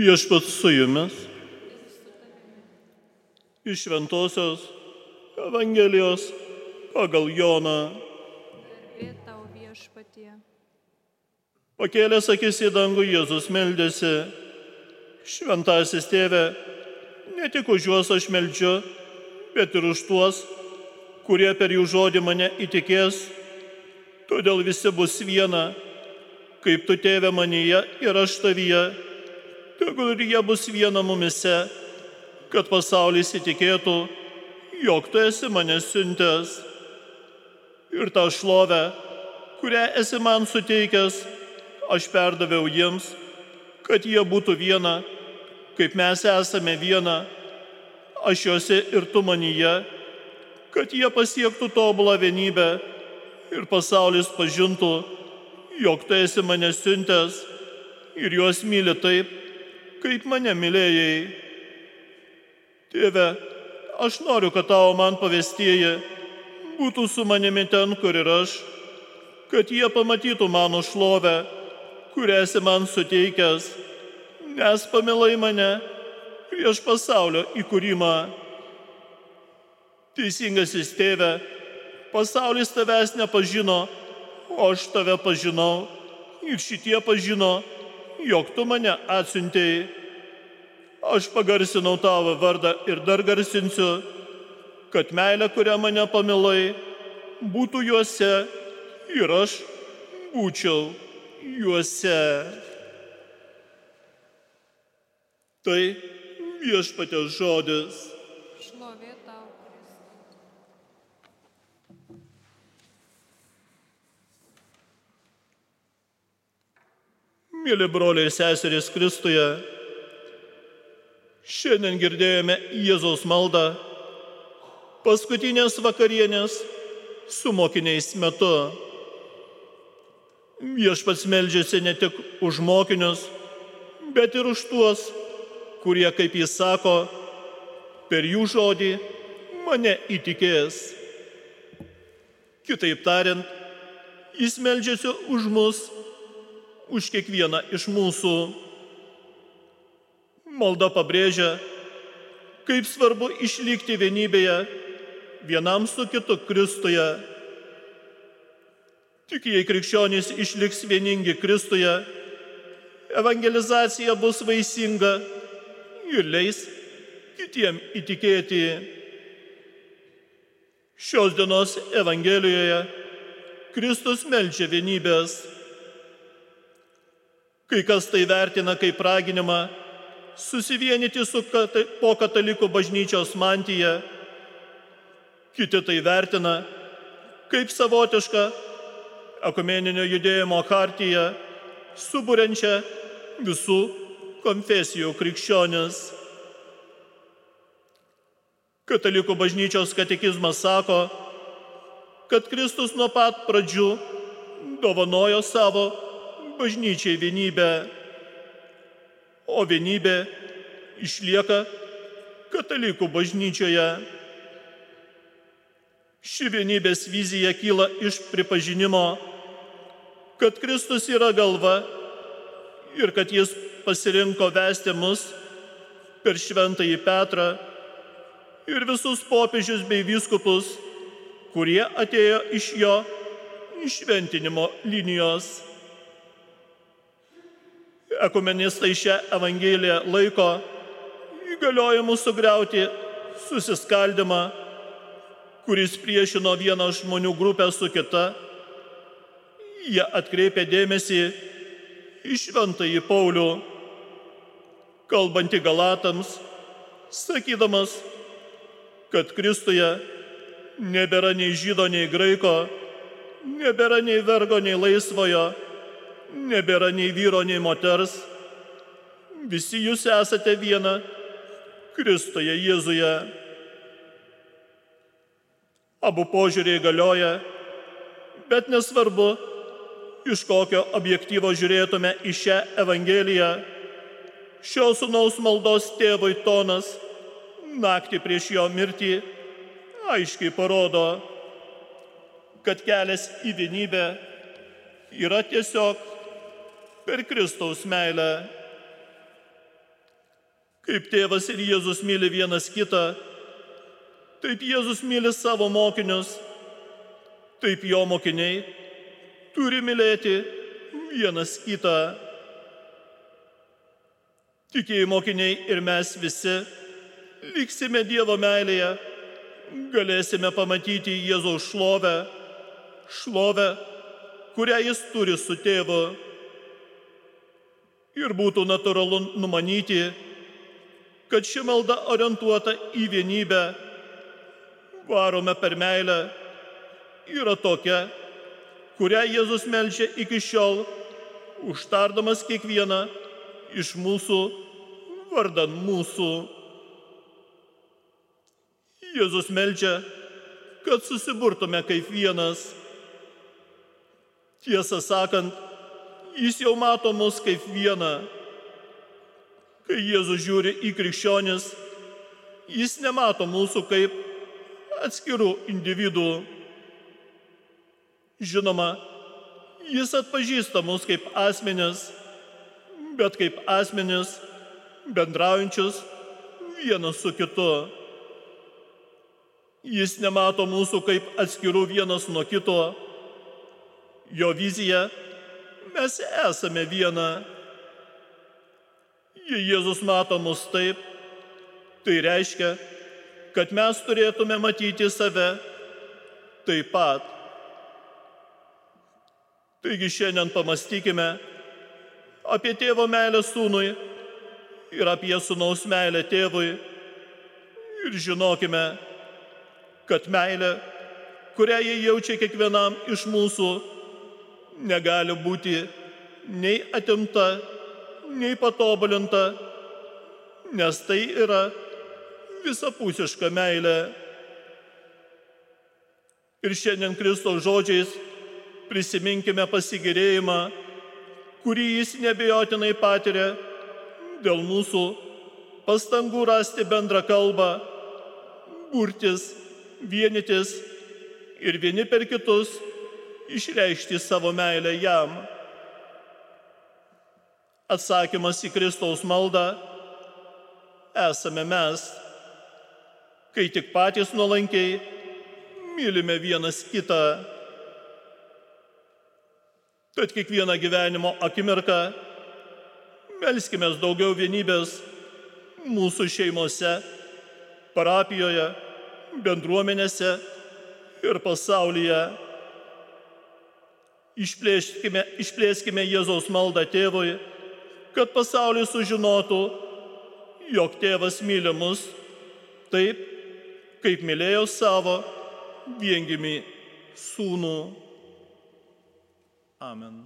Viešpats su jumis. Iš Šventojios Evangelijos pagal Joną. Pakėlęs akis į dangų Jėzus meldėsi. Šventasis tėve, ne tik už juos aš meldžiu, bet ir už tuos, kurie per jų žodį mane įtikės. Todėl visi bus viena, kaip tu tėve manyje ir aš tavyje. Tegul ir jie bus viena mumise, kad pasaulis įtikėtų, jog tu esi mane siuntęs. Ir tą šlovę, kurią esi man suteikęs, aš perdaviau jiems, kad jie būtų viena, kaip mes esame viena, aš juose ir tu manyje, kad jie pasiektų tobulą vienybę ir pasaulis pažintų, jog tu esi mane siuntęs ir juos myli taip, kaip mane mylėjai. Tėve, aš noriu, kad tavo man pavestieji būtų su manimi ten, kur ir aš, kad jie pamatytų mano šlovę, kurią esi man suteikęs, nes pamilai mane prieš pasaulio įkūrimą. Teisingasis tėve, pasaulis tavęs nepažino, o aš tave pažinau ir šitie pažino, jog tu mane atsiuntėjai. Aš pagarsinau tavo vardą ir dar garsinsiu, kad meilė, kurią mane pamilai, būtų juose ir aš būčiau juose. Tai viešpatės žodis. Šlovė Mėly broliai ir seserys Kristuje, šiandien girdėjome Jėzaus maldą paskutinės vakarienės su mokiniais metu. Viešpats meldžiasi ne tik už mokinius, bet ir už tuos, kurie, kaip jis sako, per jų žodį mane įtikės. Kitaip tariant, jis meldžiasi už mus už kiekvieną iš mūsų. Malda pabrėžia, kaip svarbu išlikti vienybėje vienam su kitu Kristuje. Tik jei krikščionys išliks vieningi Kristuje, evangelizacija bus vaisinga ir leis kitiem įtikėti. Šios dienos Evangelijoje Kristus melčia vienybės. Kai kas tai vertina kaip raginimą susivienyti su kata, po katalikų bažnyčios mantyje, kiti tai vertina kaip savotišką ekumeninio judėjimo hartiją, suburiančią visų konfesijų krikščionis. Katalikų bažnyčios katekizmas sako, kad Kristus nuo pat pradžių dovanojo savo bažnyčiai vienybę, o vienybė išlieka katalikų bažnyčioje. Ši vienybės vizija kyla iš pripažinimo, kad Kristus yra galva ir kad jis pasirinko vesti mus per šventąjį Petrą ir visus popiežius bei vyskupus, kurie atėjo iš jo šventinimo linijos. Ekumenistai šią Evangeliją laiko įgaliojimu sugriauti susiskaldimą, kuris priešino vieną žmonių grupę su kita. Jie atkreipė dėmesį į šventąjį Paulių, kalbantį Galatams, sakydamas, kad Kristuje nebėra nei žydo, nei graiko, nebėra nei vergo, nei laisvojo, nebėra nei vyro, nei moters. Visi jūs esate viena Kristuje Jėzuje. Abu požiūriai galioja, bet nesvarbu, iš kokio objektyvo žiūrėtume į šią Evangeliją. Šio sunaus maldos tėvui tonas naktį prieš jo mirtį aiškiai parodo, kad kelias į vienybę yra tiesiog per Kristaus meilę. Kaip tėvas ir Jėzus myli vienas kitą, taip Jėzus myli savo mokinius, taip jo mokiniai turi mylėti vienas kitą. Tikėjai mokiniai ir mes visi liksime Dievo meilėje, galėsime pamatyti Jėzaus šlovę, šlovę, kurią jis turi su tėvu. Ir būtų natūralu numanyti, kad ši malda orientuota į vienybę, varome per meilę, yra tokia, kurią Jėzus melčia iki šiol, užtardamas kiekvieną iš mūsų vardan mūsų. Jėzus melčia, kad susiburtume kaip vienas. Tiesą sakant, jis jau mato mus kaip vieną. Kai Jėzus žiūri į krikščionis, jis nemato mūsų kaip atskirų individų. Žinoma, jis atpažįsta mus kaip asmenis, bet kaip asmenis bendraujančius vienas su kitu. Jis nemato mūsų kaip atskirų vienas nuo kito. Jo vizija - mes esame viena. Jei Jėzus mato mus taip, tai reiškia, kad mes turėtume matyti save taip pat. Taigi šiandien pamastykime apie tėvo meilę sūnui ir apie sūnaus meilę tėvui ir žinokime, kad meilė, kurią jie jaučia kiekvienam iš mūsų, negali būti nei atimta, nei patobulinta, nes tai yra visapusiška meilė. Ir šiandien Kristaus žodžiais prisiminkime pasigirėjimą, kurį jis nebejotinai patiria dėl mūsų pastangų rasti bendrą kalbą, burtis, vienytis ir vieni per kitus išreikšti savo meilę jam. Atsakymas į Kristaus maldą esame mes, kai tik patys nuolankiai mylime vienas kitą. Tad kiekvieną gyvenimo akimirką melskime daugiau vienybės mūsų šeimose, parapijoje, bendruomenėse ir pasaulyje. Išplėskime, išplėskime Jėzaus maldą tėvui, kad pasaulis sužinotų, jog tėvas myli mus taip, kaip mylėjo savo viengimi sūnų. Amen.